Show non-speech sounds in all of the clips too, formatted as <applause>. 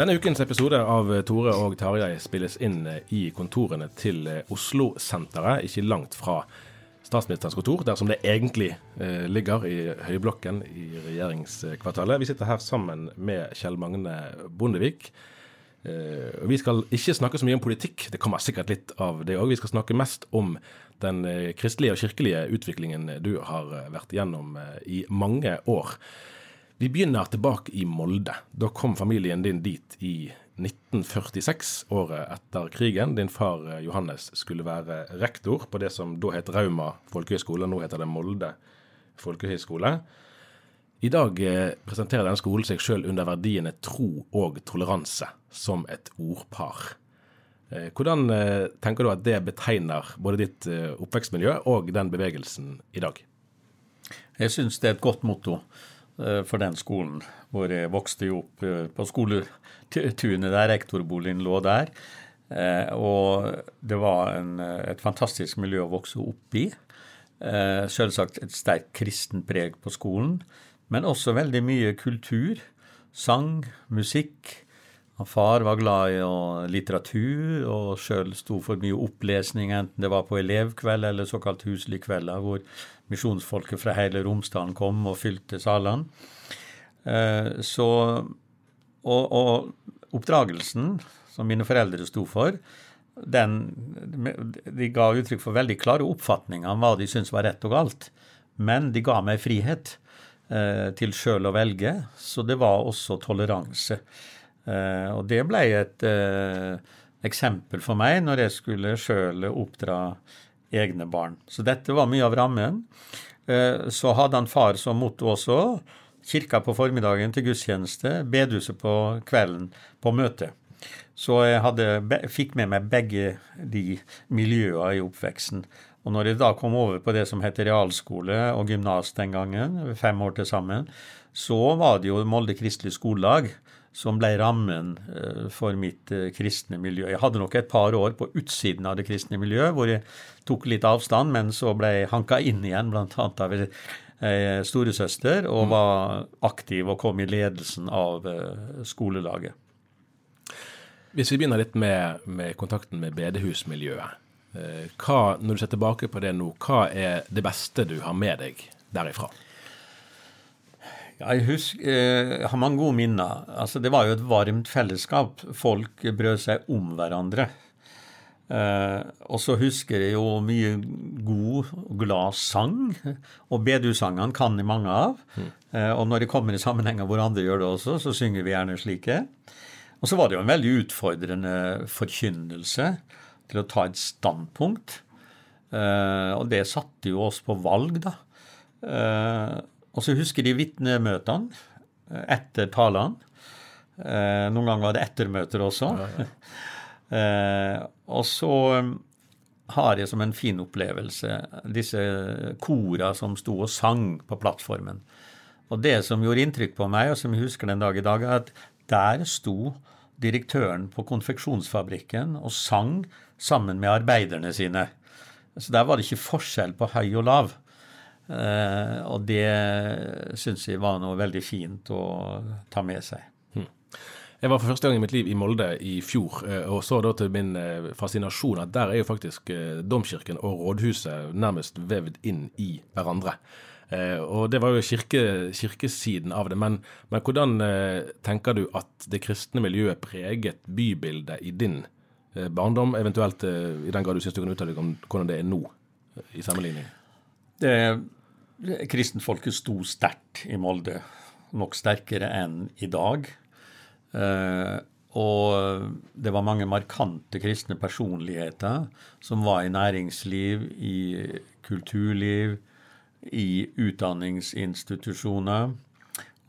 Denne ukens episode av Tore og Tarjei spilles inn eh, i kontorene til eh, Oslo-senteret, ikke langt fra statsministerens kontor, der som det egentlig eh, ligger i høyblokken i regjeringskvartalet. Vi sitter her sammen med Kjell Magne Bondevik. Eh, vi skal ikke snakke så mye om politikk, det kommer sikkert litt av det òg. Vi skal snakke mest om den eh, kristelige og kirkelige utviklingen du har vært igjennom eh, i mange år. Vi begynner tilbake i Molde. Da kom familien din dit i 1946, året etter krigen. Din far eh, Johannes skulle være rektor på det som da het Rauma folkehøgskole, nå heter det Molde folkehøgskole. I dag eh, presenterer denne skolen seg sjøl under verdiene tro og toleranse som et ordpar. Eh, Hvordan tenker du at det betegner både ditt oppvekstmiljø og den bevegelsen i dag? Jeg syns det er et godt motto for den skolen, hvor jeg vokste jo opp eh, på skoletunet der rektorboligen lå der. Eh, Og det var en, eh, et fantastisk miljø å vokse opp i. Eh, Selvsagt et sterkt kristen preg på skolen, men også veldig mye kultur. Sang, musikk. Far var glad i litteratur, og sjøl sto for mye opplesning, enten det var på elevkveld eller såkalt huslige kvelder, hvor misjonsfolket fra hele Romsdalen kom og fylte salene. Eh, Så og, og oppdragelsen som mine foreldre sto for, den, de ga uttrykk for veldig klare oppfatninger om hva de syntes var rett og galt. Men de ga meg frihet eh, til sjøl å velge, så det var også toleranse. Eh, og det ble et eh, eksempel for meg når jeg skulle sjøl oppdra egne barn. Så dette var mye av rammen. Eh, så hadde han far som motto også kirka på formiddagen til gudstjeneste, bedehuset på kvelden på møte. Så jeg hadde, fikk med meg begge de miljøene i oppveksten. Og når jeg da kom over på det som heter realskole og gymnas den gangen, fem år til sammen, så var det jo Molde kristelig skolelag som ble rammen eh, for mitt eh, kristne miljø. Jeg hadde nok et par år på utsiden av det kristne miljøet, hvor jeg tok litt avstand, men så ble jeg hanka inn igjen, annet av ei storesøster, og var aktiv og kom i ledelsen av eh, skolelaget. Hvis vi begynner litt med, med kontakten med bedehusmiljøet. eh, Hva, når du ser tilbake på det nå, hva er det beste du har med deg derifra? Jeg husker, eh, har mange gode minner. Altså, det var jo et varmt fellesskap. Folk brød seg om hverandre. Eh, og så husker jeg jo mye god og glad sang. Og bedusangene kan jeg mange av. Eh, og når det kommer i sammenhenger hvor andre gjør det også, så synger vi gjerne slike. Og så var det jo en veldig utfordrende forkynnelse til å ta et standpunkt. Eh, og det satte jo oss på valg, da. Og så husker de vitnemøtene eh, etter talene. Eh, noen ganger var det ettermøter også. <laughs> Eh, og så har jeg som en fin opplevelse disse kora som sto og sang på plattformen. Og det som gjorde inntrykk på meg, og som jeg husker den dag i dag, er at der sto direktøren på konfeksjonsfabrikken og sang sammen med arbeiderne sine. Så der var det ikke forskjell på høy og lav. Eh, og det syns jeg var noe veldig fint å ta med seg. Jeg var for første gang i mitt liv i Molde i fjor, eh, og så da til min eh, fascinasjon at der er jo faktisk eh, domkirken og rådhuset nærmest vevd inn i hverandre. Og det var jo kirke, kirkesiden av det. Men, men, hvordan tenker du at det kristne miljøet preget bybildet i din barndom, eventuelt i den grad du syns du kan uttale deg om hvordan det er nå, i sammenligning? Det, kristenfolket sto sterkt i Molde, nok sterkere enn i dag. Eh, og det var mange markante kristne personligheter som var i næringsliv, i kulturliv, i utdanningsinstitusjoner.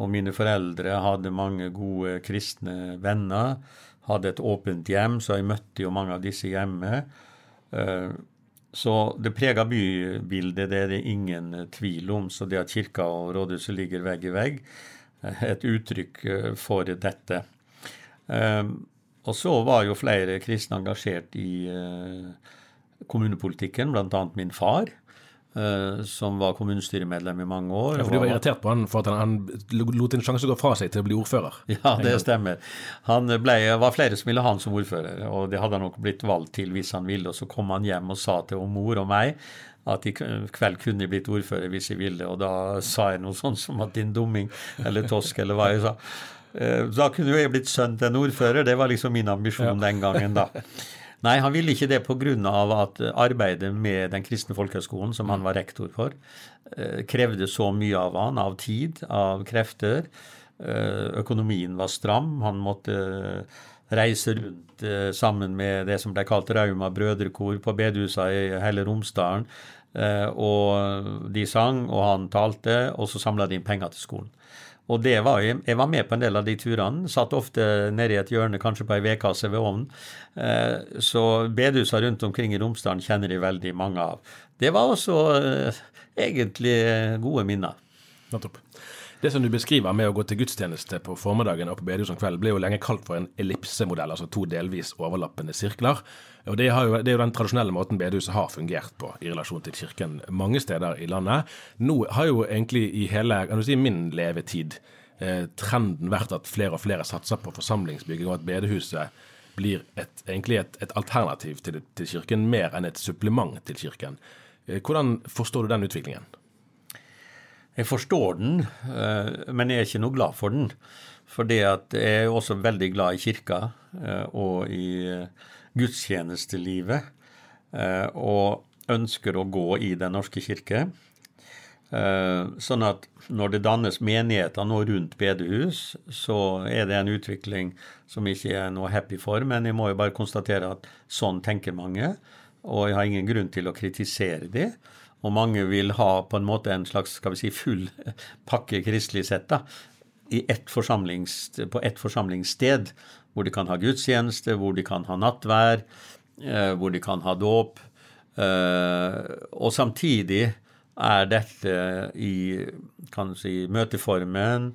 Og mine foreldre hadde mange gode kristne venner. Hadde et åpent hjem, så jeg møtte jo mange av disse hjemme. Eh, så det preger bybildet, det er det ingen tvil om. Så det at kirka og rådhuset ligger vegg i vegg, er et uttrykk eh, for dette. Ehm, og så var jo flere kristne engasjert i eh, kommunepolitikken, bl.a. min far. Uh, som var kommunestyremedlem i mange år. Ja, for Du var irritert på han for at han, han lot en sjanse gå fra seg til å bli ordfører? <laughs> Ja, det stemmer. Han ble, var flere som ville ha han som ordfører, og det hadde han nok blitt valgt til hvis han ville. Og så kom han hjem og sa til mor og meg at i kveld kunne jeg blitt ordfører hvis jeg ville, og da sa jeg noe sånt som at din dumming, eller tosk, eller hva jeg sa. Eh, da kunne jo jeg blitt sønn til en ordfører. Det var liksom min ambisjon ja. den gangen, da. <laughs> Nei, han ville ikke det pga. at arbeidet med Den kristne folkehøgskolen, som han var rektor for, eh, krevde så mye av han, av tid, av krefter. Eh, økonomien var stram. Han måtte reise rundt sammen med det som ble kalt Rauma brødrekor på bedehusa i hele Romsdalen. Og de sang, og han talte, og så samla de inn penger til skolen. Og det var jeg, jeg var med på en del av de turene. Satt ofte nede i et hjørne, kanskje på ei vedkasse ved ovnen. Eh, så bedehusa rundt omkring i Romsdalen kjenner de veldig mange av. Det var også eh, egentlig gode minner. Nettopp. Det som du beskriver med å gå til gudstjeneste på formiddagen og på bedehus om kvelden, ble jo lenge kalt for en ellipsemodell, altså to delvis overlappende sirkler. Og det, jo, det, er jo den tradisjonelle måten bedehuset har fungert på i relasjon til kirken mange steder i landet. Nå har jo egentlig i hele kan du si, min levetid eh, trenden vært at flere og flere satser på forsamlingsbygging, og at bedehuset blir et, egentlig et, et alternativ til, til, kirken, mer enn et supplement til kirken. Eh, hvordan forstår du den utviklingen? Jeg forstår den, eh, men jeg er ikke noe glad for den. Fordi at jeg er også veldig glad i kirka eh, og i gudstjenestelivet eh, og ønsker å gå i Den norske kirke. Sånn at når det dannes menigheter nå rundt bedehus, så er det en utvikling som ikke er noe happy for, men jeg må jo bare konstatere at sånn tenker mange, og jeg har ingen grunn til å kritisere det. Og mange vil ha på en måte en slags skal vi si, full pakke kristelig sett da, ett på ett forsamlingssted hvor de kan ha gudstjeneste, hvor de kan ha nattvær, eh, hvor de kan ha dåp. Eh, og samtidig er dette i kan si, møteformen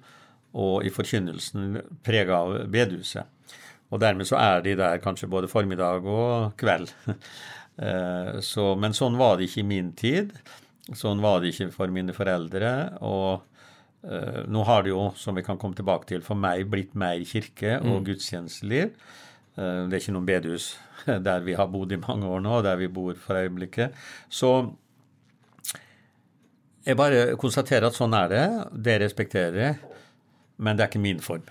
og i forkynnelsen prega av bedehuset. Og dermed så er de der kanskje både formiddag og kveld. <laughs> Eh, så, men sånn var det ikke i min tid. Sånn var det ikke for mine foreldre. og Uh, nå har det jo, som vi kan komme tilbake til, for meg blitt mer kirke og mm. gudstjenesteliv. Uh, det er ikke noen bedehus <laughs> der vi har bodd i mange år nå, og der vi bor for øyeblikket. Så jeg bare konstaterer at sånn er det. Det respekterer jeg, men det er ikke min form.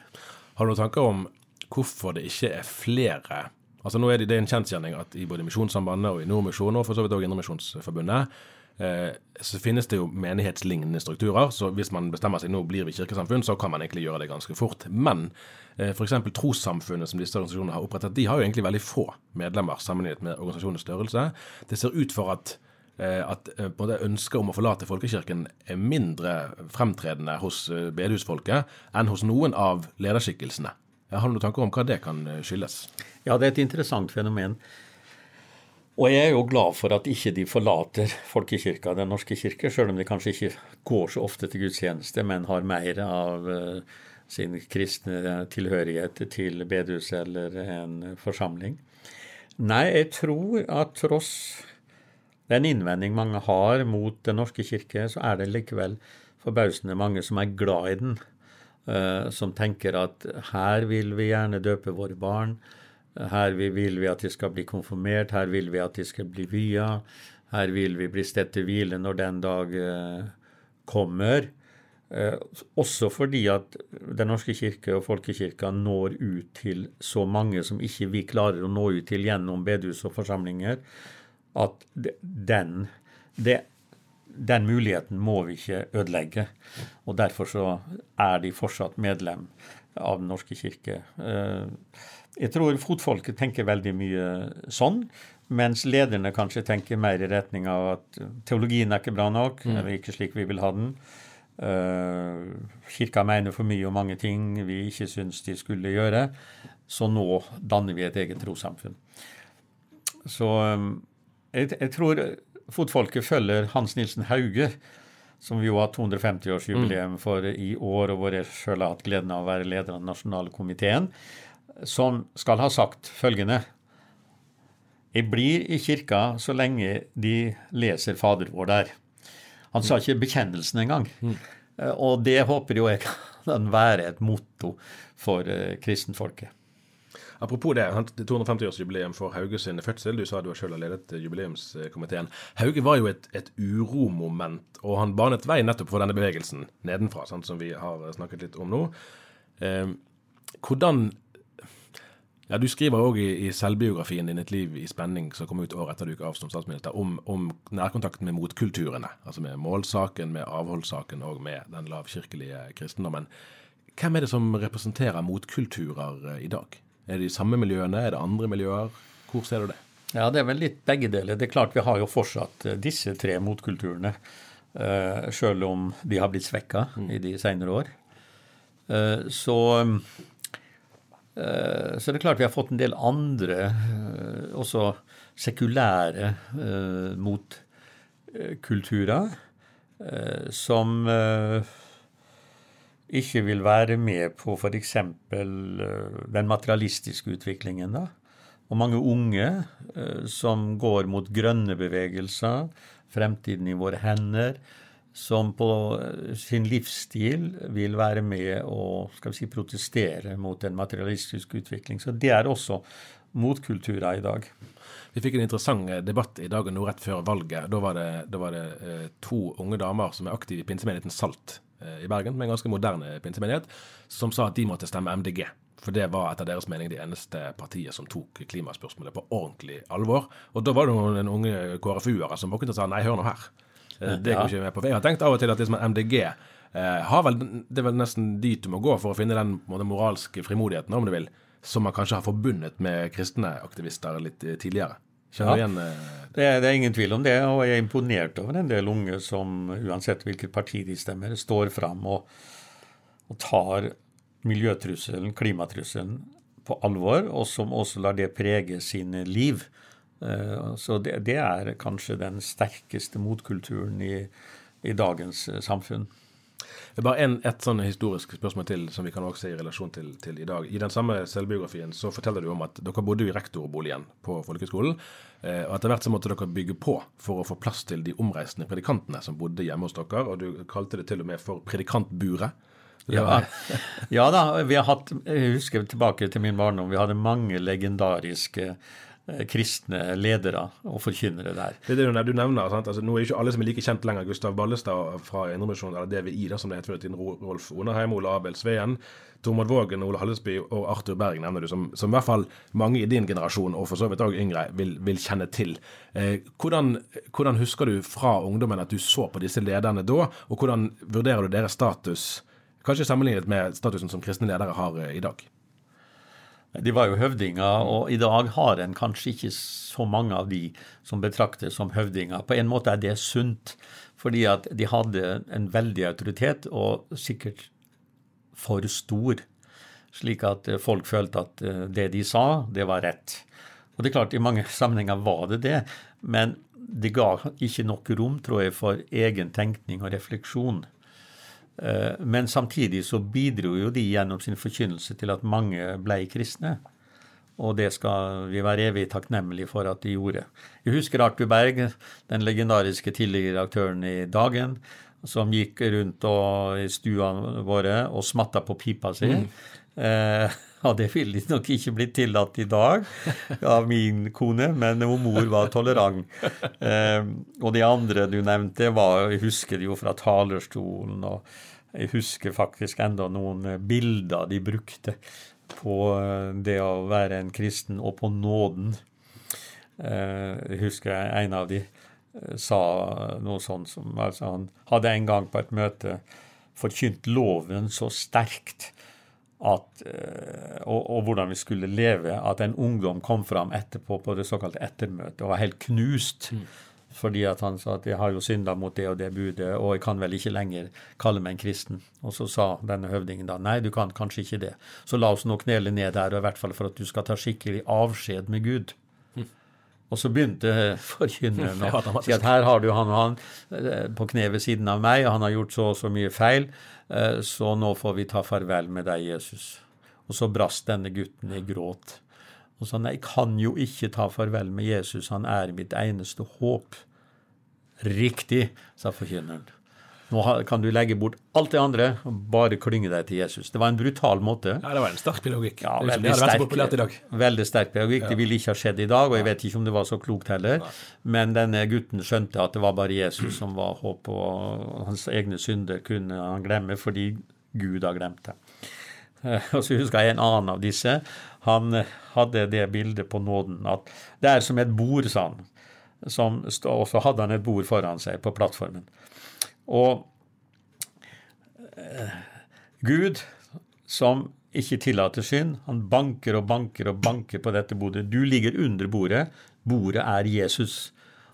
Har du noen tanker om hvorfor det ikke er flere Altså nå er det, det er en kjensgjerning at i både Misjonssambandet og i Nordmisjonen og for så vidt også Indremisjonsforbundet Eh, så finnes det jo menighetslignende strukturer. Så hvis man bestemmer seg nå blir vi kirkesamfunn, så kan man egentlig gjøre det ganske fort. Men eh, f.eks. trossamfunnet som disse organisasjonene har opprettet, de har jo egentlig veldig få medlemmer sammenlignet med organisasjonens størrelse. Det ser ut for at eh, at ønsket om å forlate folkekirken er mindre fremtredende hos bedehusfolket enn hos noen av lederskikkelsene. Har du noen tanker om hva det kan skyldes? Ja, det er et interessant fenomen. Og jeg er jo glad for at ikke de forlater folkekirka, Den norske kirke, selv om de kanskje ikke går så ofte til gudstjeneste, men har mer av uh, sin kristne tilhørighet til bedehus eller en forsamling. Nei, jeg tror at tross den innvending mange har mot Den norske kirke, så er det likevel forbausende mange som er glad i den. Uh, som tenker at her vil vi gjerne døpe våre barn. Her vil vi at de skal bli konfirmert, her vil vi at de skal bli via. Her vil vi bli stedt til hvile når den dag eh, kommer. Eh, også fordi at Den norske kirke og folkekirka når ut til så mange som ikke vi klarer å nå ut til gjennom bedehus og forsamlinger, at den, det, den muligheten må vi ikke ødelegge. Og Derfor så er de fortsatt medlem av Den norske kirke. Eh, jeg tror fotfolket tenker veldig mye sånn, mens lederne kanskje tenker mer i retning av at teologien er ikke bra nok, mm. eller ikke slik vi vil ha den. Uh, kirka mener for mye om mange ting vi ikke syns de skulle gjøre, så nå danner vi et eget trossamfunn. Så um, jeg, jeg, tror fotfolket følger Hans Nilsen Hauge, som vi jo har 250-årsjubileum mm. for i år, og hvor jeg sjøl har hatt gleden av å være leder av den nasjonale komiteen som skal ha sagt følgende Jeg blir i kirka så lenge de leser Fader vår der. Han sa ikke bekjennelsen engang. Mm. Og det håper jo jeg <laughs> kan være et motto for uh, kristenfolket. Apropos det, 250-årsjubileum for Hauge sin fødsel. Du sa du selv har ledet jubileumskomiteen. Hauge var jo et, et uromoment, og han banet vei nettopp for denne bevegelsen nedenfra, sant, som vi har snakket litt om nå. Eh, hvordan ja, Du skriver òg i, i, selvbiografien din 'Et liv i spenning', som kom ut året etter du gikk av som statsminister, om, om nærkontakten med motkulturene. Altså med målsaken, med avholdssaken og med den lavkirkelige kristendommen. Hvem er det som representerer motkulturer eh, i dag? Er det de samme miljøene, er det andre miljøer? Hvor ser du det? Ja, Det er vel litt begge deler. Det er klart Vi har jo fortsatt eh, disse tre motkulturene, uh, selv om de har blitt svekka mm. i de senere år. Uh, så Eh, så det er klart vi har fått en del andre, eh, også sekulære eh, motkulturer, som ikke vil være med på f.eks. den materialistiske utviklingen. da. Og mange unge som går mot grønne bevegelser, fremtiden i våre hender, som på eh, sin livsstil vil være med å skal vi si, protestere mot en materialistisk utvikling. Så det er også motkulturer i dag. Vi fikk en interessant eh, debatt i dag og nå rett før valget. Da var det, da var det eh, to unge damer som er aktive i pinsemenigheten Salt eh, i Bergen, med en ganske moderne pinsemenighet, som sa at de måtte stemme MDG. For det var etter deres mening det eneste partiet som tok klimaspørsmålet på ordentlig alvor. Og da var det noen unge KrFU-ere som våknet og sa nei, hør nå her. Eh, det går ikke med på. Jeg har tenkt av og til at liksom MDG eh, har vel, det er vel nesten dit du må gå for å finne den, moralske frimodigheten, om du vil, som man kanskje har forbundet med kristne aktivister litt eh, tidligere. Ja, igjen, eh, det, er, det, er, ingen tvil om det, og jeg er imponert over en del unge som uansett hvilket parti de stemmer, står fram og, og tar miljøtrusselen, klimatrusselen, på alvor, og som også lar det prege sine liv. Eh, så det, det, er kanskje den sterkeste motkulturen i, i dagens eh, samfunn. Det er bare en, et sånn historisk spørsmål til som vi kan også se i relasjon til, til, i dag. I den samme selvbiografien så forteller du om at dere bodde i rektorboligen på folkehøgskolen. Eh, og etter hvert så måtte dere bygge på for å få plass til de omreisende predikantene som bodde hjemme hos dere. Og du kalte det til og med for predikantburet. Ja, ja, da, vi har hatt, jeg husker tilbake til min barndom, vi hadde mange legendariske kristne ledere og forkynnere der. Det er det du nevner. sant? Altså, nå er ikke alle som er like kjent lenger. Gustav Ballestad fra Indremisjonen, eller DVI, da, som det heter til Rolf Onarheim, Ole Abel Sveen, Tormod Vågen, Ole Hallesby og Arthur Berg nevner du, som, som, i hvert fall mange i din generasjon, og for så vidt òg yngre, vil, vil, kjenne til. Eh, hvordan, hvordan, husker du fra ungdommen at du så på disse lederne da, og hvordan vurderer du deres status, kanskje sammenlignet med statusen som kristne ledere har eh, i dag? De var jo høvdinger, og i dag har en kanskje ikke så mange av de som betraktes som høvdinger. På en måte er det sunt, fordi at de hadde en veldig autoritet, og sikkert for stor. slik at eh, folk følte at eh, det de sa, det var rett. Og det er klart, i mange <laughs> sammenhenger var det det, men det ga ikke nok rom, tror jeg, for egen tenkning og refleksjon. Eh, men samtidig så bidro jo de gjennom sin forkynnelse til at mange ble kristne. Og det skal vi være evig takknemlige for at de gjorde. Jeg husker Arthur Berg, den legendariske tidligere aktøren i Dagen, som gikk rundt og, i stua våre og smatta på pipa si. Mm. Eh, ja, det ville nok ikke blitt tillatt i dag av min kone, men hun mor var tolerant. Eh, og de andre du nevnte, var, jeg husker det jo fra talerstolen. og jeg husker faktisk enda noen bilder de brukte på eh, det å være en kristen, og på nåden. Eh, jeg husker en av de eh, sa noe sånt som altså Han hadde en gang på et møte forkynt loven så sterkt at, og, og, hvordan vi skulle leve, at en ungdom kom fram etterpå på det såkalte ettermøtet og var helt knust. Mm fordi at han sa at jeg har jo synda mot det og det budet, og jeg kan vel ikke lenger kalle meg en kristen. Og så sa denne høvdingen da nei, du kan kanskje ikke det. Så la oss nå knele ned her, og i hvert fall for at du skal ta skikkelig avskjed med Gud. Hm. Og så begynte <laughs> forkynneren å si at her har du han og han eh, på kne ved siden av meg, og han har gjort så og så mye feil, eh, så nå får vi ta farvel med deg, Jesus. Og så brast denne gutten i gråt. Og sa nei, jeg kan jo ikke ta farvel med Jesus, han er mitt eneste håp. Riktig, sa forkynneren. Nå kan du legge bort alt det andre og bare klynge deg til Jesus. Det var en brutal måte. Ja, Det var en sterk pedagogikk. Ja, veldig, sterk, veldig sterk pedagogikk. Ja. Det ville ikke ha skjedd i dag, og jeg vet ikke om det var så klokt heller. Nei. Men denne gutten skjønte at det var bare Jesus som var håp, og hans egne synder kunne han glemme fordi Gud har glemt det. Og så husker jeg en annen av disse. Han hadde det bildet på nåden at det er som et bord, sa han. Som, og så hadde han et bord foran seg på plattformen. Og eh, Gud, som ikke tillater synd, han banker og banker og banker på dette bordet. Du ligger under bordet. Bordet er Jesus.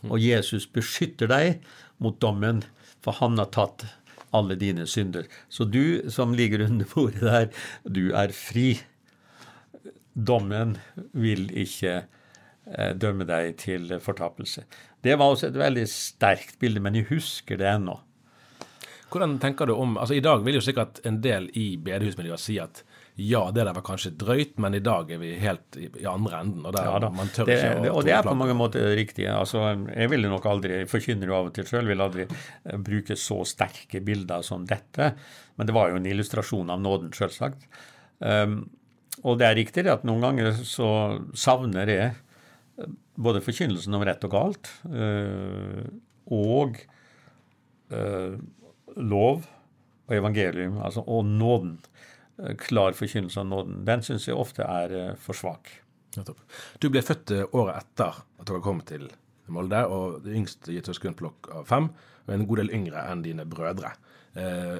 Og Jesus beskytter deg mot dommen, for han har tatt alle dine synder. Så du som ligger under bordet der, du er fri. Dommen vil ikke eh, dømme deg til fortapelse. Det var også et veldig sterkt bilde, men jeg husker det ennå. Hvordan tenker du om altså I dag vil jo sikkert en del i bedehusmiljøet si at ja, det der var kanskje drøyt, men i dag er vi helt i, i andre enden. Og, ja, man tør det, ikke å, og det er på mange måter riktig. Altså, jeg ville nok aldri, forkynner jo av og til sjøl, vil aldri eh, bruke så sterke bilder som dette. Men det var jo en illustrasjon av nåden, sjølsagt. Um, og det er riktig at noen ganger så savner jeg eh, både forkynnelsen om rett og galt uh, og uh, lov og evangelium, altså, og nåden. Eh, klar forkynnelse av nåden. Den syns jeg ofte er eh, for svak. Du ble født eh, året etter at dere kom til Molde, og det yngste gitt søskenflokk av fem, og en god del yngre enn dine brødre. Eh,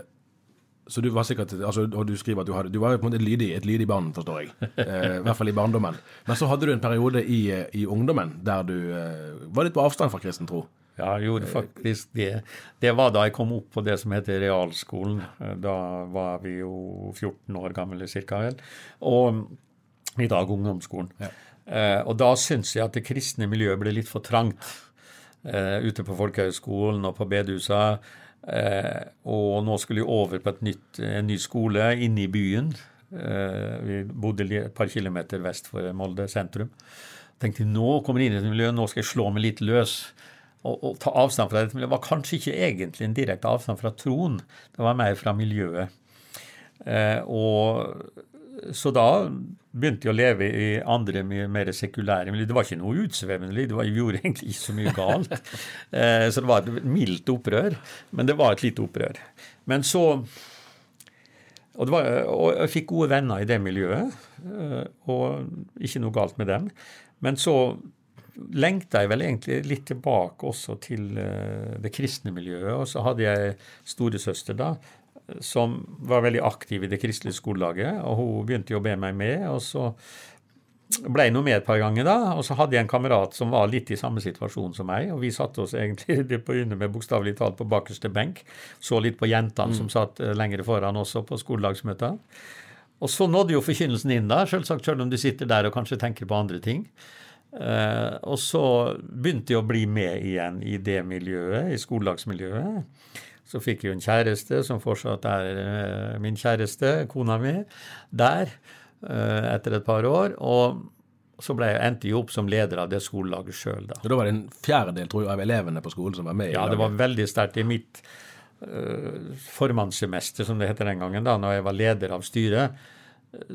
så du var sikkert, altså, og du skriver at du, hadde, du var på en måte et lydig, et lydig barn, forstår jeg. Eh, I hvert fall i barndommen. Men så hadde du en periode i, i ungdommen der du eh, var litt på avstand fra kristen tro. Ja, jeg gjorde faktisk det. Det var da jeg kom opp på det som heter realskolen. Da var vi jo 14 år gamle ca. Og i dag ungdomsskolen. Ja. Eh, og da syns jeg at det kristne miljøet ble litt for trangt eh, ute på folkehøgskolen og på bedehusa. Eh, og nå skulle vi over på nytt, en ny skole inne i byen. Eh, vi bodde et par kilometer vest for Molde sentrum. Tenkte nå kommer jeg inn i et miljø, nå skal jeg slå meg litt løs å, å, ta avstand fra dette miljøet var kanskje ikke egentlig en direkte avstand fra troen. Det var mer fra miljøet. Eh, og så da begynte jeg å leve i andre mye mer sekulære miljøer. Det var ikke noe utsvevende, det vi gjorde <laughs> egentlig ikke så mye galt. Eh, så det var et mildt opprør, men det var et lite opprør. Men så og, var, og, jeg fikk gode venner i det miljøet, eh, og ikke noe galt med dem. Men så lengta jeg vel egentlig litt tilbake også til uh, det kristne miljøet. Og så hadde jeg storesøster da, som var veldig aktiv i det kristelige skolelaget. Og hun begynte jo å be meg med. og så ble jeg noe med et par ganger da, og så hadde jeg en kamerat som var litt i samme situasjon som meg, og vi satte oss egentlig <laughs> på under med bokstavelig talt på bakerste benk. Så litt på jentene mm. som satt lenger lengre foran også på skolelagsmøtene. Og så nådde jo forkynnelsen inn da, selvsagt selv om du sitter der og kanskje tenker på andre ting. Eh, og så begynte jeg å bli med igjen i det miljøet, i skolelagsmiljøet. Så fikk jeg jo en kjæreste som fortsatt er eh, min kjæreste, kona mi, der eh, etter et par år. Og så ble jeg, endte jeg opp som leder av det skolelaget sjøl, da. Så da var det en fjerdedel tror jeg, av elevene på skolen som var med? Ja, det var veldig sterkt. I mitt uh, formannssemester, som det heter den gangen, da når jeg var leder av styret,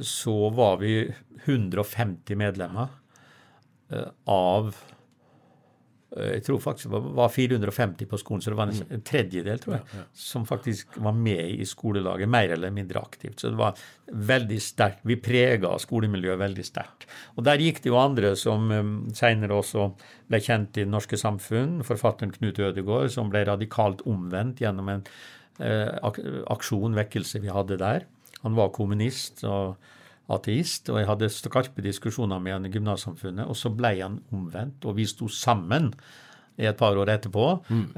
så var vi 150 medlemmer av eh, jeg tror faktisk det var 450 på skolen, så det var en, tredjedel tror jeg, som faktisk var med i skolelaget, mer eller mindre aktivt. Så det var veldig sterkt. Vi prega skolemiljøet veldig sterkt. Og der gikk det jo andre som um, seinere også ble kjent i det norske samfunn. Forfatteren Knut Ødegaard, som ble radikalt omvendt gjennom en eh, aksjon, vekkelse, vi hadde der. Han var kommunist og ateist, og jeg hadde skarpe diskusjoner med han i gymnassamfunnet, og så ble han omvendt, og vi sto sammen i et par år etterpå,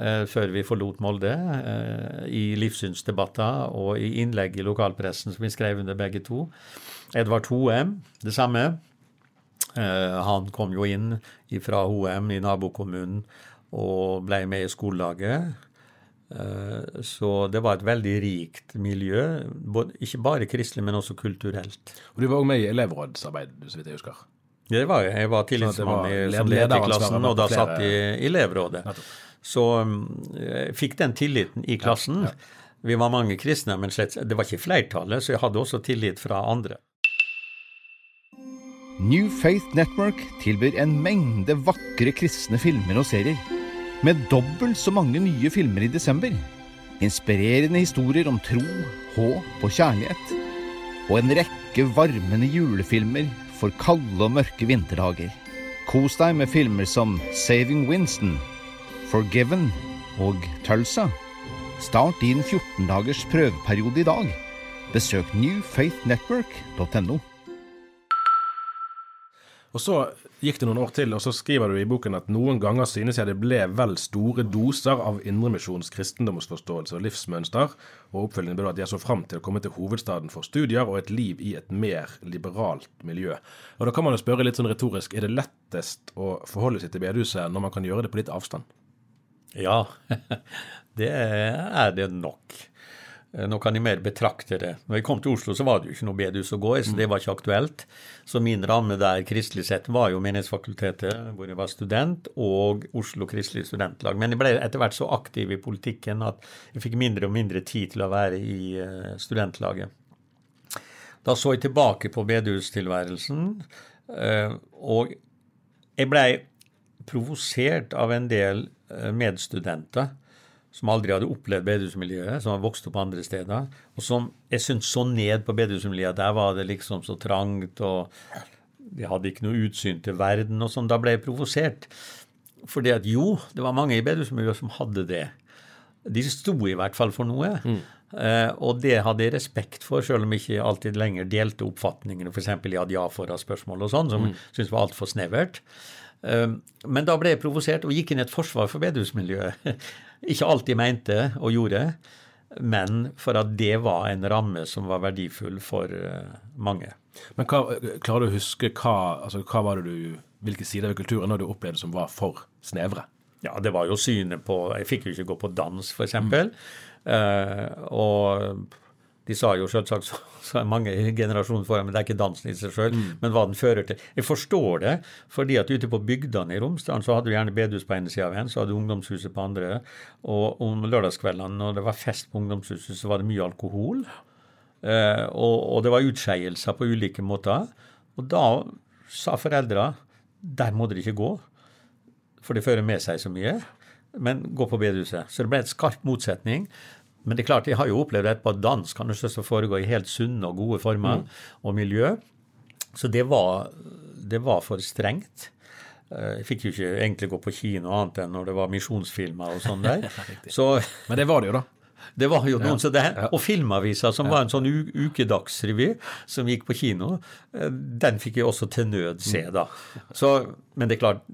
eh, før vi forlot Molde, eh, i livssynsdebatter og i innlegg i lokalpressen som vi skrev under begge to. Edvard Hoem, det samme. Eh, han kom jo inn fra Hoem i nabokommunen og ble med i skolelaget. Eh, Så det var et veldig rikt miljø, både- ikke bare kristelig, men også kulturelt. Og du var òg med i elevrådsarbeid, så vidt jeg husker. Det var jeg. Jeg var tillitsmann i, som leder i klassen, og da satt i elevrådet. Så um, jeg fikk den tilliten i klassen. Vi var mange kristne, men slett, det var ikke flertallet, så jeg hadde også tillit fra andre. New Faith Network tilbyr en mengde vakre kristne filmer og serier, med dobbelt så mange nye filmer i desember. Inspirerende historier om tro, håp og kjærlighet. Og en rekke varmende julefilmer for kalde og mørke vinterdager. Kos deg med filmer som Saving Winston, Forgiven og Tulsa. Start din 14 dagers prøveperiode i dag. Besøk newfaithnetwork.no. Og så gikk det noen år til, og så skriver du i boken at noen ganger synes jeg det ble vel store doser av indremisjons kristendomsforståelse og livsmønster, og oppfølgingen ble at jeg så fram til å komme til hovedstaden for studier og et liv i et mer liberalt miljø. Og da kan man jo spørre litt sånn retorisk, er det lettest å forholde seg til bedehuset når man kan gjøre det på litt avstand? Ja, <laughs> det er det nok. Eh, Nå kan jeg mer betrakte det. Når jeg kom til Oslo, så var det jo ikke noe bedehus å gå i, så det var ikke aktuelt. Så min ramme der kristelig sett var jo Menighetsfakultetet, hvor jeg var student, og Oslo Kristelig Studentlag. Men jeg ble etter hvert så aktiv i politikken at jeg fikk mindre og mindre tid til å være i eh, studentlaget. Da så jeg tilbake på bedehustilværelsen, eh, og jeg blei provosert av en del medstudenter som aldri hadde opplevd bedehusmiljøet, som har vokst opp andre steder, og som jeg syntes så ned på bedehusmiljøet. Der var det liksom så trangt, og de hadde ikke noe utsyn til verden og sånn. Da ble jeg provosert. Fordi at jo, det var mange i bedehusmiljøet som hadde det. De sto i hvert fall for noe. Eh, og det hadde jeg respekt for, selv om jeg ikke alltid lenger delte oppfatningene, f.eks. i adiafora-spørsmål og sånn, som mm. syntes var altfor snevert. Uh, men da ble jeg provosert og gikk inn i et forsvar for bedehusmiljøet. <laughs> ikke alltid mente og gjorde, men for at det var en ramme som var verdifull for eh, mange. Men hva, klarer du å huske hva, altså, hva var det du, hvilke sider ved kulturen du opplevde som var for snevre? Ja, det var jo synet på Jeg fikk jo ikke gå på dans, f.eks. Mm. Uh, og de sa jo selvsagt så, så er mange generasjoner foran, men det er ikke dansen i seg sjøl, mm. men hva den fører til. Jeg forstår det, fordi at ute på bygdene i Romsdalen så hadde du gjerne bedehus på ene sida av en, så hadde du ungdomshuset på andre. Og om lørdagskveldene når det var fest på ungdomshuset, så var det mye alkohol. Eh, og, og, det var utskeielser på ulike måter. Og da sa foreldra der må dere ikke gå for det fører med seg så mye. Men gå på bedehuset. Så det ble et skarp motsetning. Men det er klart, jeg har jo opplevd etterpå at dans kan også foregå i helt sunne og gode former mm. og miljø. Så det var, det var for strengt. Jeg fikk jo ikke egentlig gå på kino annet enn når det var misjonsfilmer og sånn der. <laughs> Så, Men det var det jo, da. Det var jo noen ja, det, Og Filmavisa, som ja. var en sånn ukedagsrevy som gikk på kino, den fikk jeg også til nød se, da. Så, men det er klart,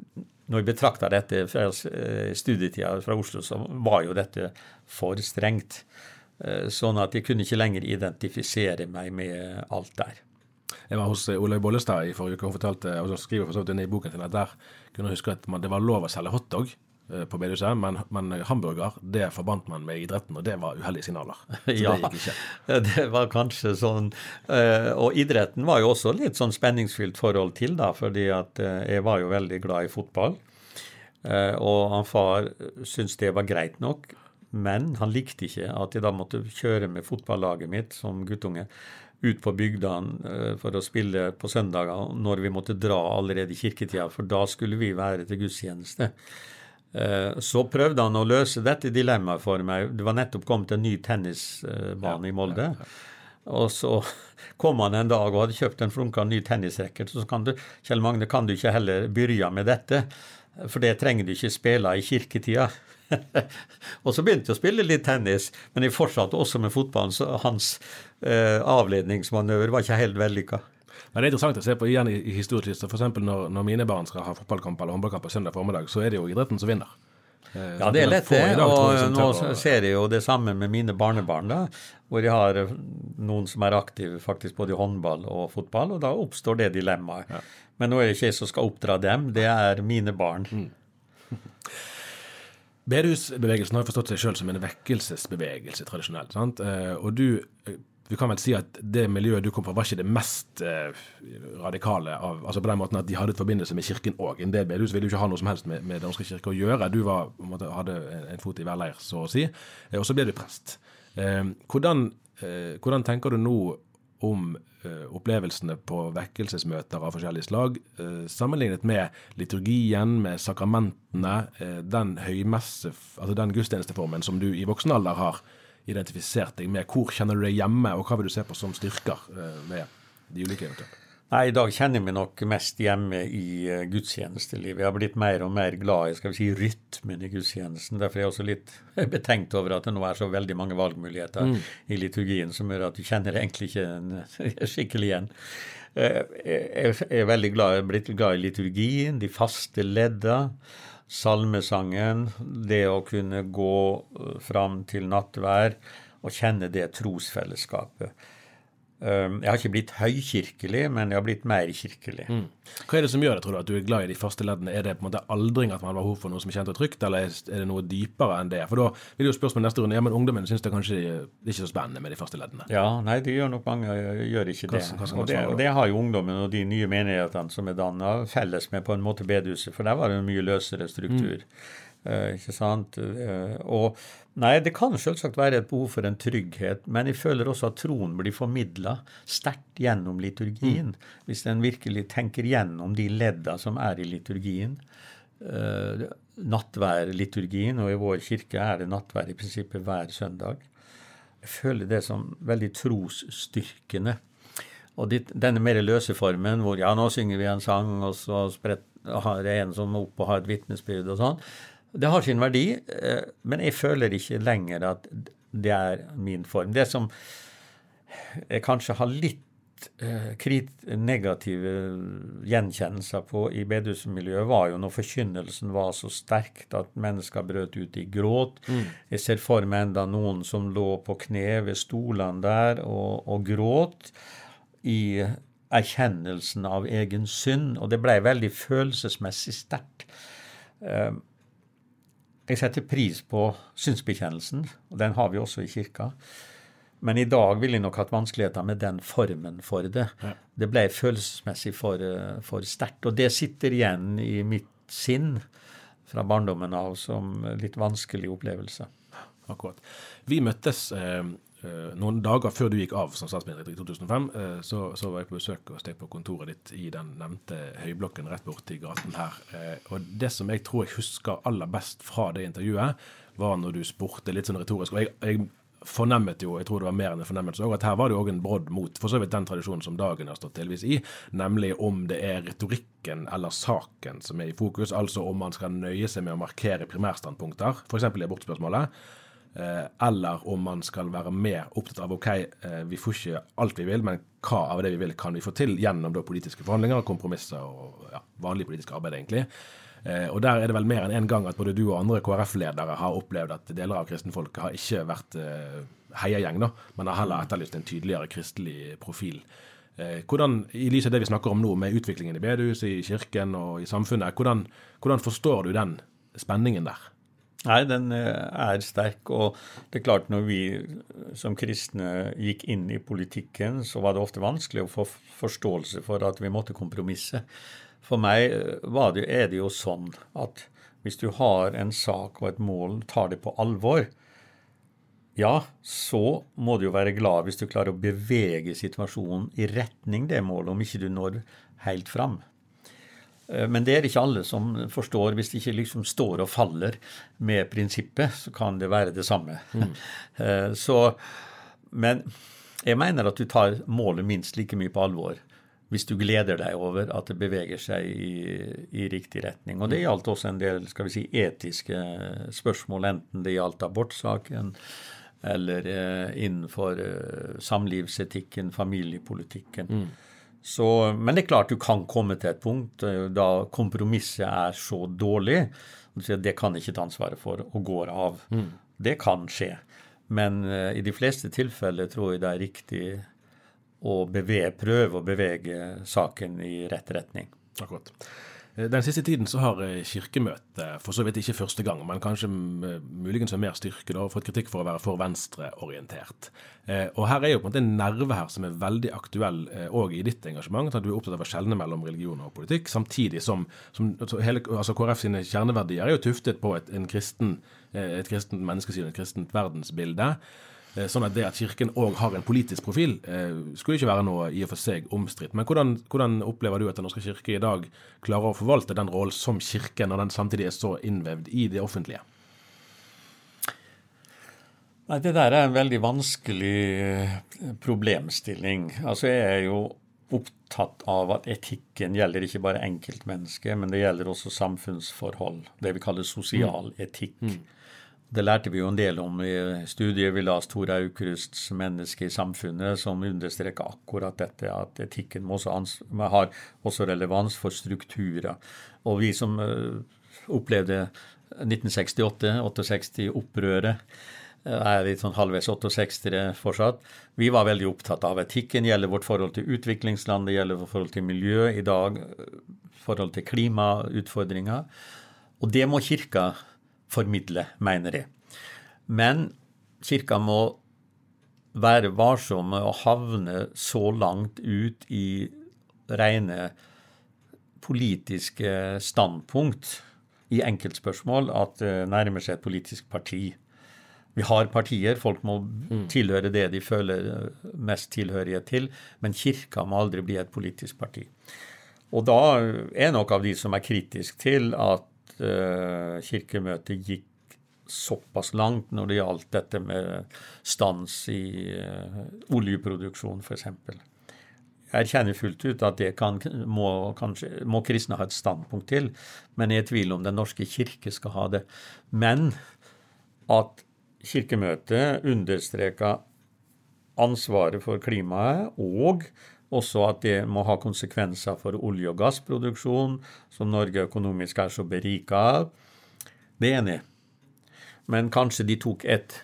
når vi betrakta dette fra studietida fra Oslo, så var jo dette for strengt. Eh, sånn at jeg kunne ikke lenger identifisere meg med alt der. Jeg var hos Olaug Bollestad i forrige uke. Hun fortalte, og så skriver for så vidt i boken sin at der kunne hun huske at det var lov å selge hotdog eh, på bedehuset, men, men, hamburger det forbandt man med idretten, og det var uheldige signaler. <laughs> Så ja, det gikk ikke. det var kanskje sånn. Og idretten var jo også litt sånn spenningsfylt forhold til, da, fordi at jeg var jo veldig glad i fotball. Og han far syntes det var greit nok, men han likte ikke at jeg da måtte kjøre med fotballaget mitt som guttunge ut på bygdene eh, for å spille på søndager når vi måtte dra allerede i kirketida, for da skulle vi være til gudstjeneste. Eh, så prøvde han å løse dette dilemmaet for meg. Det var nettopp kommet en ny tennisbane i Molde. Og så <laughs> kom han en dag og hadde kjøpt en flunka ny tennisracket. Så kan du, Kjell Magne, kan du ikke heller begynne med dette? For det trenger du ikke spille i kirketida. <laughs> og så begynte jeg å spille litt tennis, men jeg fortsatte også med fotballen, så hans eh, avledningsmanøver var ikke helt vellykka. Men det er interessant å se på igjen i, i historisk F.eks. Når, når mine barn skal ha fotballkamp eller håndballkamp på søndag formiddag, så er det jo idretten som vinner. Eh, ja, det er lett, det. Og nå ser jeg jo det samme med mine barnebarn, da, hvor jeg har eh, noen som er aktive faktisk både i håndball og fotball, og da oppstår det dilemmaet. Ja. Men nå er det ikke jeg som skal oppdra dem, det er mine barn. Mm. Bedehusbevegelsen har forstått seg sjøl som en vekkelsesbevegelse tradisjonelt. sant? Eh, og du, eh, vi kan vel si at det miljøet du kom fra, var ikke det mest eh, radikale av altså på den måten at de hadde et forbindelse med kirken òg. En del bedehus ville jo ikke ha noe som helst med, med Danske kirke å gjøre. Du var, måte, hadde en fot i hver leir, så å si. Og så ble du prest. Hvordan, hvordan tenker du nå om uh, opplevelsene på vekkelsesmøter av forskjellige slag, uh, sammenlignet med liturgien, med sakramentene, den høymesse, altså den gudstjenesteformen som du i voksen alder har identifisert deg med. Hvor kjenner du deg hjemme, og hva vil du se på som styrker ved de ulike eventuelt? Nei, I dag kjenner jeg meg nok mest hjemme i uh, gudstjenestelivet. Jeg har blitt mer og mer glad i skal vi si, rytmen i gudstjenesten. Derfor er jeg også litt <laughs> betenkt over at det nå er så veldig mange valgmuligheter mm. i liturgien som gjør at du kjenner egentlig ikke en, <laughs> skikkelig igjen. Uh, jeg er veldig glad, jeg er blitt glad i liturgien, de faste ledda, salmesangen, det å kunne gå uh, fram til nattvær og kjenne det trosfellesskapet. Ehm, jeg har ikke blitt høykirkelig, men jeg har blitt mer kirkelig. Mm. Hva er det som gjør det, tror du, at du er glad i de første leddene? Er det på en måte aldring at man har behov for noe som er kjent og trygt, eller er det noe dypere enn det? For da vil jo spørsmålet neste runde ja, men ungdommen syns det kanskje det er ikke så spennende med de første leddene? Ja, nei, det gjør nok mange gjør ikke det. Hva, hva og, det og det har jo ungdommen og de nye menighetene som er danna, felles med på en måte bedehuset, for der var det en mye løsere struktur. Mm. Uh, ikke sant? Uh, og Nei, det kan selvsagt være et behov for en trygghet, men jeg føler også at troen blir formidla sterkt gjennom liturgien. Mm. Hvis en virkelig tenker gjennom de ledda som er i liturgien. Uh, nattværliturgien, og i vår kirke er det nattvær i prinsippet hver søndag. Jeg føler det som veldig trosstyrkende. Og dit, denne mer løse formen hvor ja, nå synger vi en sang, og så spredt, har jeg en som må opp og har et vitnesbyrd og sånn det har sin verdi, eh, men jeg føler ikke lenger at det er min form. Det som jeg kanskje har litt eh, negative gjenkjennelser på i bedehusmiljøet, var jo når forkynnelsen var så sterkt at mennesker brøt ut i gråt. Mm. Jeg ser for meg enda noen som lå på kne ved stolene der og, og gråt i erkjennelsen av egen synd, og det blei veldig følelsesmessig sterkt. Uh, jeg setter pris på synsbekjennelsen, og den har vi også i kirka. Men i dag ville jeg nok hatt vanskeligheter med den formen for det. Ja. Det ble følelsesmessig for, for sterkt. Og det sitter igjen i mitt sinn fra barndommen av som litt vanskelig opplevelse. Akkurat. Vi møttes Eh, noen dager før du gikk av som statsminister i 2005, eh, så, så, var jeg på besøk hos deg på kontoret ditt i den nevnte høyblokken rett borti gaten her. Eh, og det som jeg tror jeg husker aller best fra det intervjuet, var når du spurte litt sånn retorisk. og jeg, jeg fornemmet jo, jeg tror det var mer enn en fornemmelse at her var det òg en brodd mot for så vidt den tradisjonen som dagen har stått delvis i, nemlig om det er retorikken eller saken som er i fokus, altså om man skal nøye seg med å markere primærstandpunkter, f.eks. i abortspørsmålet Eh, eller om man skal være mer opptatt av ok, eh, vi får ikke alt vi vil, men hva av det vi vil, kan vi få til gjennom da politiske forhandlinger, og kompromisser og ja, vanlig politisk arbeid, egentlig. Eh, og der er det vel mer enn én en gang at både du og andre KrF-ledere har opplevd at deler av kristenfolket har ikke vært eh, heiagjeng, da, men har heller etterlyst en tydeligere kristelig profil. Eh, hvordan, I lys av det vi snakker om nå, med utviklingen i bedehuset, i kirken og i samfunnet, hvordan, hvordan forstår du den spenningen der? Nei, den eh, er sterk. Og det er klart, når vi som kristne gikk inn i politikken, så var det ofte vanskelig å få forståelse for at vi måtte kompromisse. For meg eh, det, er det jo sånn at hvis du har en sak og et mål, tar det på alvor, ja, så må du jo være glad hvis du klarer å bevege situasjonen i retning det målet, om ikke du når helt fram. Eh, men det er ikke alle som forstår. Hvis det ikke liksom står og faller med prinsippet, så kan det være det samme. Mm. <laughs> Eh, så, men jeg mener at du tar målet minst like mye på alvor hvis du gleder deg over at det beveger seg i, i riktig retning. Og det gjaldt også en del skal vi si, etiske spørsmål, enten det gjaldt abortsaken eller eh, innenfor eh, samlivsetikken, familiepolitikken. Mm. Så, men det er klart du kan komme til et punkt eh, da kompromisset er så dårlig det kan ikke ta ansvaret for og går av. Mm. Det kan skje. Men uh, i de fleste tilfeller tror jeg det er riktig å bevege, prøve å bevege saken i rett retning. Akkurat. Eh, den siste tiden så har eh, Kirkemøtet, for så vidt ikke første gang, men kanskje muligens med mer styrke, da, fått kritikk for å være for venstreorientert. Eh, og her er jo på en måte en nerve her som er veldig aktuell òg i ditt engasjement. at Du er opptatt av å skjelne mellom religion og politikk, samtidig som, som hele, altså KrF sine kjerneverdier er jo tuftet på et, kristen, et kristent menneskesyn, et kristent verdensbilde. Eh, sånn at det at Kirken òg har en politisk profil, eh, skulle ikke være noe i og for seg omstridt. Men hvordan, hvordan, opplever du at Den norske kirke i dag klarer å forvalte den rollen som kirke, når den samtidig er så innvevd i det offentlige? Nei, Det der er en veldig vanskelig eh, problemstilling. Altså, Jeg er jo opptatt av at etikken gjelder ikke bare enkeltmennesket, men det gjelder også samfunnsforhold. Det vi kaller sosial mm. etikk. Mm. Det lærte vi jo en del om i studiet vi las Tora Aukrusts 'Menneske i samfunnet', som understreker akkurat dette at etikken også har også relevans for strukturer. Og vi som uh, opplevde 1968-68-opprøret, eh, er litt sånn halvveis 68-ere fortsatt. Vi var veldig opptatt av etikken. gjelder vårt forhold til utviklingsland, det gjelder vårt forhold til miljø i dag, eh, forhold til klimautfordringer. Og det må Kirka formidle, mener jeg. Men kirka må være varsom med å havne så langt ut i rene politiske standpunkt i enkeltspørsmål at det nærmer seg et politisk parti. Vi har partier, folk må mm. tilhøre det de føler mest tilhørighet til, men kirka må aldri bli et politisk parti. Og da er nok av de som er kritisk til at uh, Kirkemøtet gikk såpass langt når det gjaldt dette med stans i uh, oljeproduksjon, f.eks. Jeg erkjenner fullt ut at det kan, må, kanskje, må kristne ha et standpunkt til, men jeg er i tvil om Den norske kirke skal ha det. Men at Kirkemøtet understreka ansvaret for klimaet og også at det må ha konsekvenser for olje- og gassproduksjon, som Norge økonomisk er så berika av. Det er enig. Men kanskje de tok et,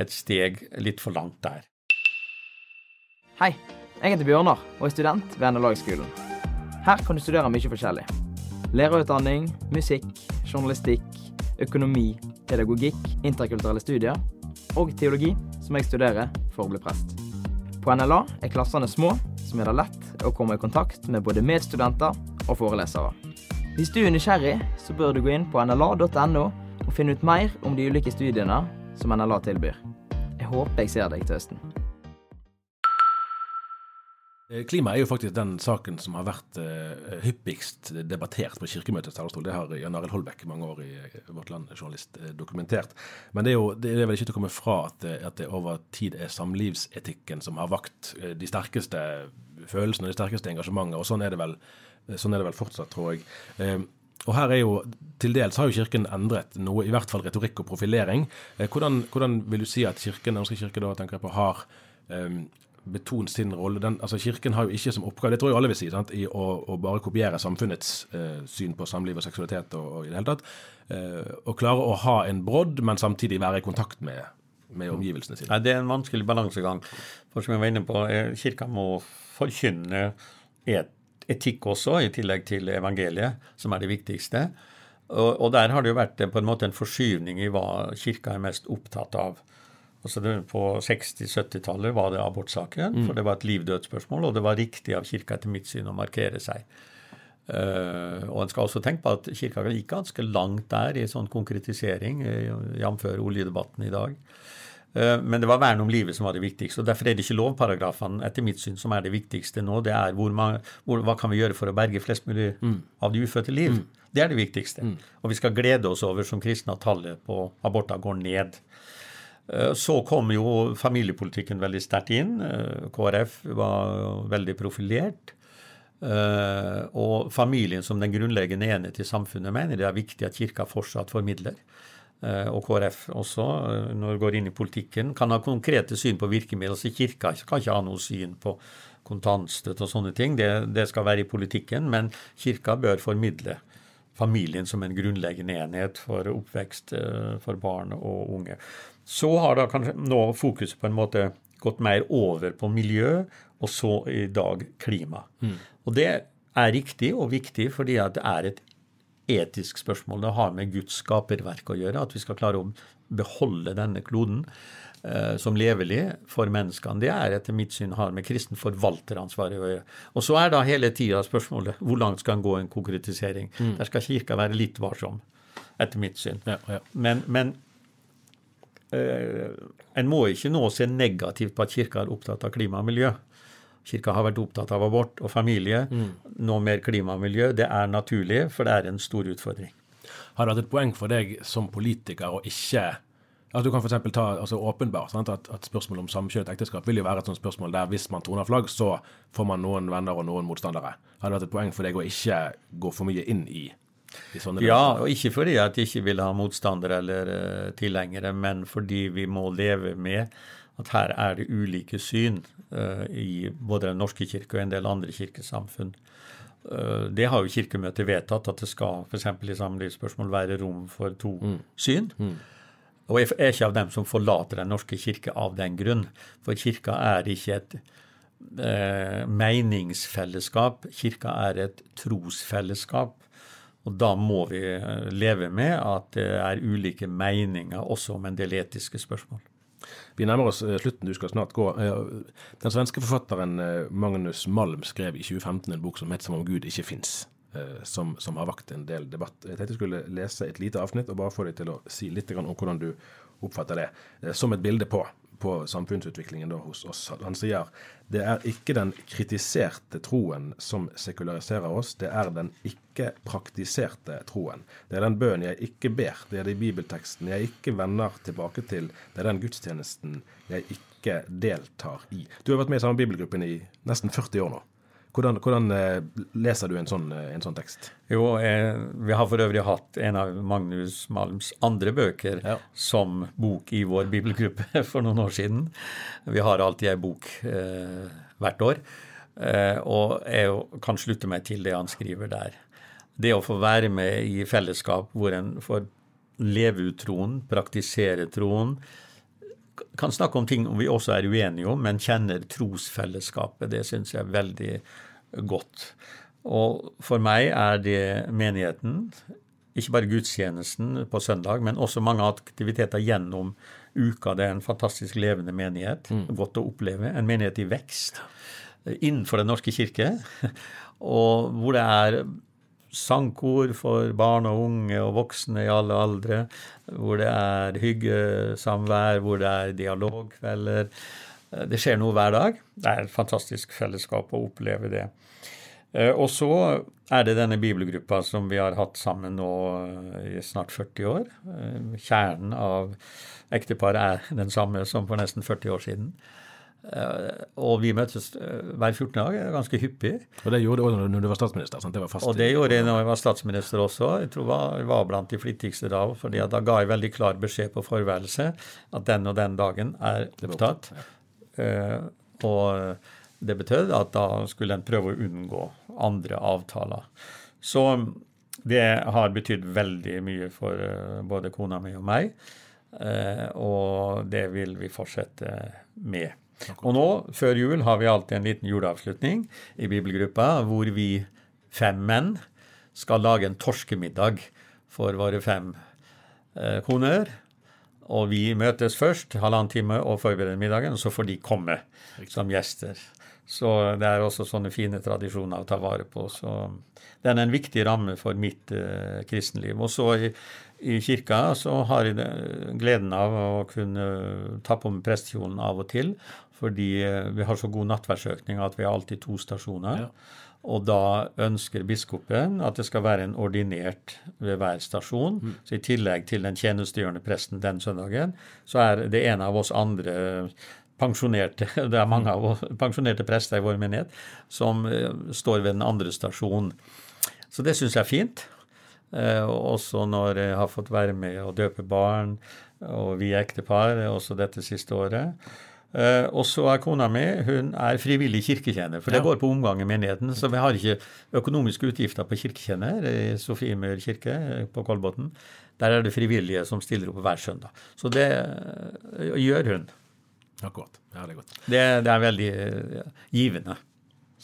et steg litt for langt der. Hei, jeg heter Bjørnar og er student ved NLA-skolen. Her kan du studere mye forskjellig. Lærerutdanning, musikk, journalistikk, økonomi, pedagogikk, interkulturelle studier og teologi, som jeg studerer for å bli prest. På NLA er klassene små, som gjør det lett å komme i kontakt med både medstudenter og forelesere. Hvis du er nysgjerrig, så bør du gå inn på nla.no og finne ut mer om de ulike studiene som NLA tilbyr. Jeg håper jeg ser deg til høsten. Eh, klima er jo faktisk den saken som har vært eh, hyppigst debattert på Kirkemøtets talerstol. Det har Jan Arild Holbæk, mange år i Vårt Land-journalist, uh, dokumentert. Men det er jo det er vel ikke til å komme fra at, at, det over tid er samlivsetikken som har vakt de sterkeste følelsene og de sterkeste engasjementet. Og sånn er det vel, sånn er det vel fortsatt, tror jeg. og her er jo, Til dels har jo Kirken endret noe, i hvert fall retorikk og profilering. hvordan, hvordan vil du si at Kirken, Den norske kirke da, tenker jeg på, har betone sin rolle. Den, altså Kirken har jo ikke som oppgave, det tror jeg alle vil si, sant, i å, å bare kopiere samfunnets eh, syn på samliv og seksualitet og, og i det hele tatt. Eh, å klare å ha en brodd, men samtidig være i kontakt med, med omgivelsene sine. Nei, det er en vanskelig balansegang. For som jeg var inne på, eh, Kirka må forkynne et, etikk også, i tillegg til evangeliet, som er det viktigste. Og, og der har det jo vært på en måte en forskyvning i hva Kirka er mest opptatt av. Altså det, På 60-70-tallet var det abortsaken, Mm. for det var et liv-dødsspørsmål, og det var riktig av Kirka etter mitt syn å markere seg. Uh, og en skal også tenke på at Kirka gikk ganske langt der i sånn konkretisering, eh, jf. oljedebatten i dag. Eh, men det var vern om livet som var det viktigste. og Derfor er det ikke lovparagrafene etter mitt syn som er det viktigste nå. Det er hvor man, hvor, hva kan vi gjøre for å berge flest mulig av de ufødte liv. Det er det viktigste. Og vi skal glede oss over som kristne at tallet på aborter går ned. Eh, Så kom jo familiepolitikken veldig sterkt inn. Eh, KrF var veldig profilert. Eh, Og familien som den grunnleggende enhet i samfunnet mener det er viktig at kirka fortsatt formidler. Og KrF også, når det går inn i politikken, kan ha konkrete syn på virkemidler. Så kirka kan ikke ha noe syn på kontantstøtte og sånne ting. Det, det skal være i politikken, men kirka bør formidle familien som en grunnleggende enhet for oppvekst for barn og unge. Så har da kanskje nå fokuset på en måte gått mer over på miljø, og så i dag klima. Og det er riktig og viktig fordi at det er et etisk spørsmål. Det har med Guds skaperverk å gjøre, at vi skal klare å beholde denne kloden eh, som levelig for menneskene. Det er etter mitt syn har med kristen forvalteransvar å gjøre. Og så er da hele tida spørsmålet hvor langt skal en gå i en konkretisering. Der skal Kirka være litt varsom, etter mitt syn. Ja, ja. Men, men en må ikke nå se negativt på at Kirka er opptatt av klima og miljø. Kirka har vært opptatt av abort og familie. Nå mer klima og miljø. Det er naturlig, for det er en stor utfordring. Har det vært et poeng for deg som politiker å ikke Altså, Du kan for ta altså åpenbart sant, at, at spørsmålet om samkjønnet ekteskap vil jo være et sånt spørsmål der hvis man troner flagg, så får man noen venner og noen motstandere. Har det vært et poeng for deg å ikke gå for mye inn i, Ja, og ikke fordi at jeg ikke vil ha motstandere eller uh, tilhengere, men fordi vi må leve med at her er det ulike syn uh, i både Den norske kirke og en del andre kirkesamfunn. Uh, det har jo Kirkemøtet vedtatt, at det skal f.eks. i samlivsspørsmål være rom for to syn. Og jeg er ikke av dem som forlater Den norske kirke av den grunn. For kirka er ikke et eh, meningsfellesskap. Kirka er et trosfellesskap. Og da må vi eh, leve med at det er ulike meninger også om en del etiske spørsmål. Vi nærmer oss eh, slutten, du skal snart gå. Eh, Den svenske forfatteren Magnus Malm skrev i 2015 en bok som het 'Som om Gud ikke fins'. Som, som har vakt en del debatt. Jeg tenkte jeg skulle lese et lite avsnitt og bare få deg til å si litt om hvordan du oppfatter det, som et bilde på, på samfunnsutviklingen da hos oss. Han sier det er ikke den kritiserte troen som sekulariserer oss, det er den ikke praktiserte troen. Det er den bønnen jeg ikke ber, det er de bibelteksten jeg ikke vender tilbake til, det er den gudstjenesten jeg ikke deltar i. Du har vært med i samme bibelgruppen i nesten 40 år nå. Hvordan, hvordan eh, leser du en sånn, eh, en sånn tekst? Jo, eh, vi har for øvrig hatt en av Magnus Malms andre bøker Ja. som bok i vår bibelgruppe <laughs> for noen år siden. Vi har alltid ei bok eh, hvert år. Eh, og jeg kan slutte meg til det han skriver der. Det å få være med i fellesskap hvor en får leve ut troen, praktisere troen, kan snakke om ting vi også er uenige om, men kjenner trosfellesskapet. Det syns jeg er veldig godt. Og for meg er det menigheten, ikke bare gudstjenesten på søndag, men også mange aktiviteter gjennom uka. Det er en fantastisk levende menighet. Godt å oppleve. En menighet i vekst innenfor Den norske kirke, <laughs> og hvor det er sangkor for barn og unge og voksne i alle aldre, hvor det er hyggesamvær, hvor det er dialogkvelder. Det skjer noe hver dag. Det er et fantastisk fellesskap å oppleve det. Eh, Og så er det denne bibelgruppa som vi har hatt sammen nå i snart 40 år. Eh, Kjernen av ekteparet er den samme som for nesten 40 år siden. Eh, Og vi møtes eh, hver 14. dag, eh, ganske hyppig. Og det gjorde du også når du var statsminister? sant? Det var fast Og det gjorde jeg når jeg var statsminister også. Jeg tror jeg var blant de flittigste da. fordi da ga jeg veldig klar beskjed på forværelset at den og den dagen er opptatt. Ja. Og det betød at da skulle en prøve å unngå andre avtaler. Så det har betydd veldig mye for eh, både kona mi og meg. Eh, og det vil vi fortsette med. Og nå, før jul, har vi alltid en liten juleavslutning i bibelgruppa hvor vi fem menn skal lage en torskemiddag for våre fem eh, koner. Og vi møtes først halvannen time og forbereder middagen, og så får de komme som gjester. Så det er også sånne fine tradisjoner å ta vare på. Så den er en viktig ramme for mitt eh, kristenliv. Og så i, i, kirka så har jeg gleden av å kunne ta på meg prestekjolen av og til. Fordi eh, vi har så god nattverdsøkning at vi har alltid to stasjoner. Ja. Og da ønsker biskopen at det skal være en ordinert ved hver stasjon. Mm. Så i tillegg til den tjenestegjørende presten den søndagen, så er det en av oss andre pensjonerte <laughs> det er mange av oss pensjonerte prester i vår menighet som uh, står ved den andre stasjonen. Så det syns jeg er fint. Eh, også når jeg har fått være med å døpe barn, og vi er ektepar også dette siste året. Uh, og så er kona mi hun er frivillig kirketjener, for det går på omgang i menigheten. Så vi har ikke økonomiske utgifter på kirketjener i Sofiemyr kirke på Kolbotn. Der er det frivillige som stiller opp hver søndag. Så det uh, gjør hun. Akkurat. Ja, det er godt. Det, det er veldig uh, givende.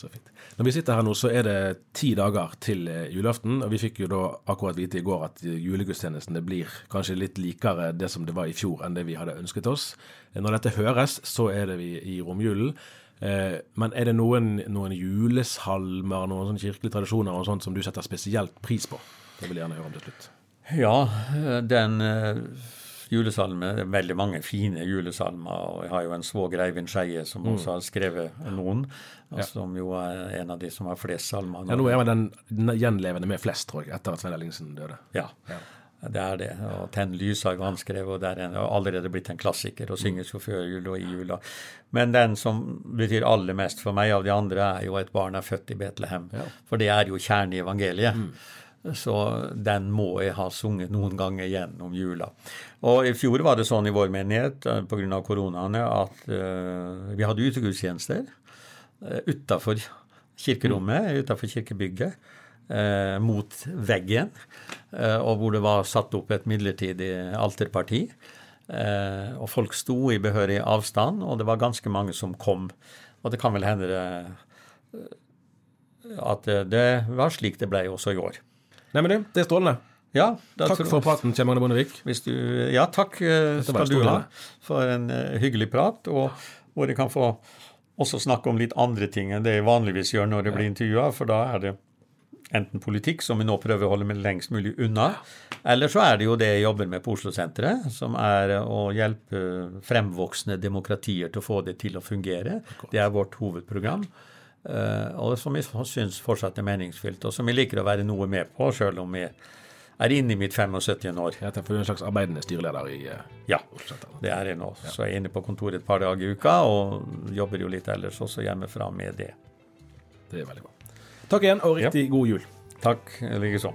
Så fint. Når vi sitter her nå, så er det ti dager til julaften. Og vi fikk jo da akkurat vite i går at julegudstjenestene blir kanskje litt likere det som det var i fjor enn det vi hadde ønsket oss. Når dette høres, så er det vi i romjulen. Men er det noen, noen julesalmer, noen sånne kirkelige tradisjoner og sånt som du setter spesielt pris på? Det vil jeg gjerne høre om til slutt. Ja, den julesalme. Det er veldig mange fine julesalmer. og Jeg har jo en svoger, Eivind Skeie, som mm. også har skrevet noen. Ja. Som jo er en av de som har flest salmer. Ja, nå er man den gjenlevende med flest, tror jeg, etter at Svein Ellingsen døde. Ja. ja. Det er det. Og 'Tenn lys' har jo han skrevet, og det er allerede blitt en klassiker og synges jo før jul og i jula. Men den som betyr aller mest for meg av de andre, er jo 'Et barn er født i Betlehem'. Ja. For det er jo kjernen i evangeliet. Mm. Så den må jeg ha sunget noen ganger gjennom jula. Og i fjor var det sånn i vår menighet eh, pga. koronaene at uh, vi hadde utegudstjenester uh, utafor kirkerommet, mm. utafor kirkebygget, uh, mot veggen, uh, og hvor det var satt opp et midlertidig alterparti. og folk sto i behørig avstand, og det var ganske mange som kom. Og det kan vel hende det, at det var slik det ble også i år. Nei, men du, det er strålende. Ja, takk for praten, Kjell Magne Bondevik. Du, ja, takk eh, skal du ha for en uh, hyggelig prat, og hvor jeg kan få også snakke om litt andre ting enn det jeg vanligvis gjør når jeg blir intervjua, for da er det enten politikk, som vi nå prøver å holde med lengst mulig unna, eller så er det jo det jeg jobber med på Oslo-senteret, som er å hjelpe fremvoksende demokratier til å få det til å fungere. Det er vårt hovedprogram. Uh, og som jeg syns fortsatt er meningsfylt, og som jeg liker å være noe med på, sjøl om jeg er inne i mitt 75. år. Ja, for du er en slags arbeidende styreleder i uh, Ja, det er jeg nå. Ja. Så jeg er inne på kontoret et par dager i uka, og jobber jo litt ellers også hjemmefra med det. Det er veldig bra. Takk igjen, og riktig ja. god jul. Takk likeså.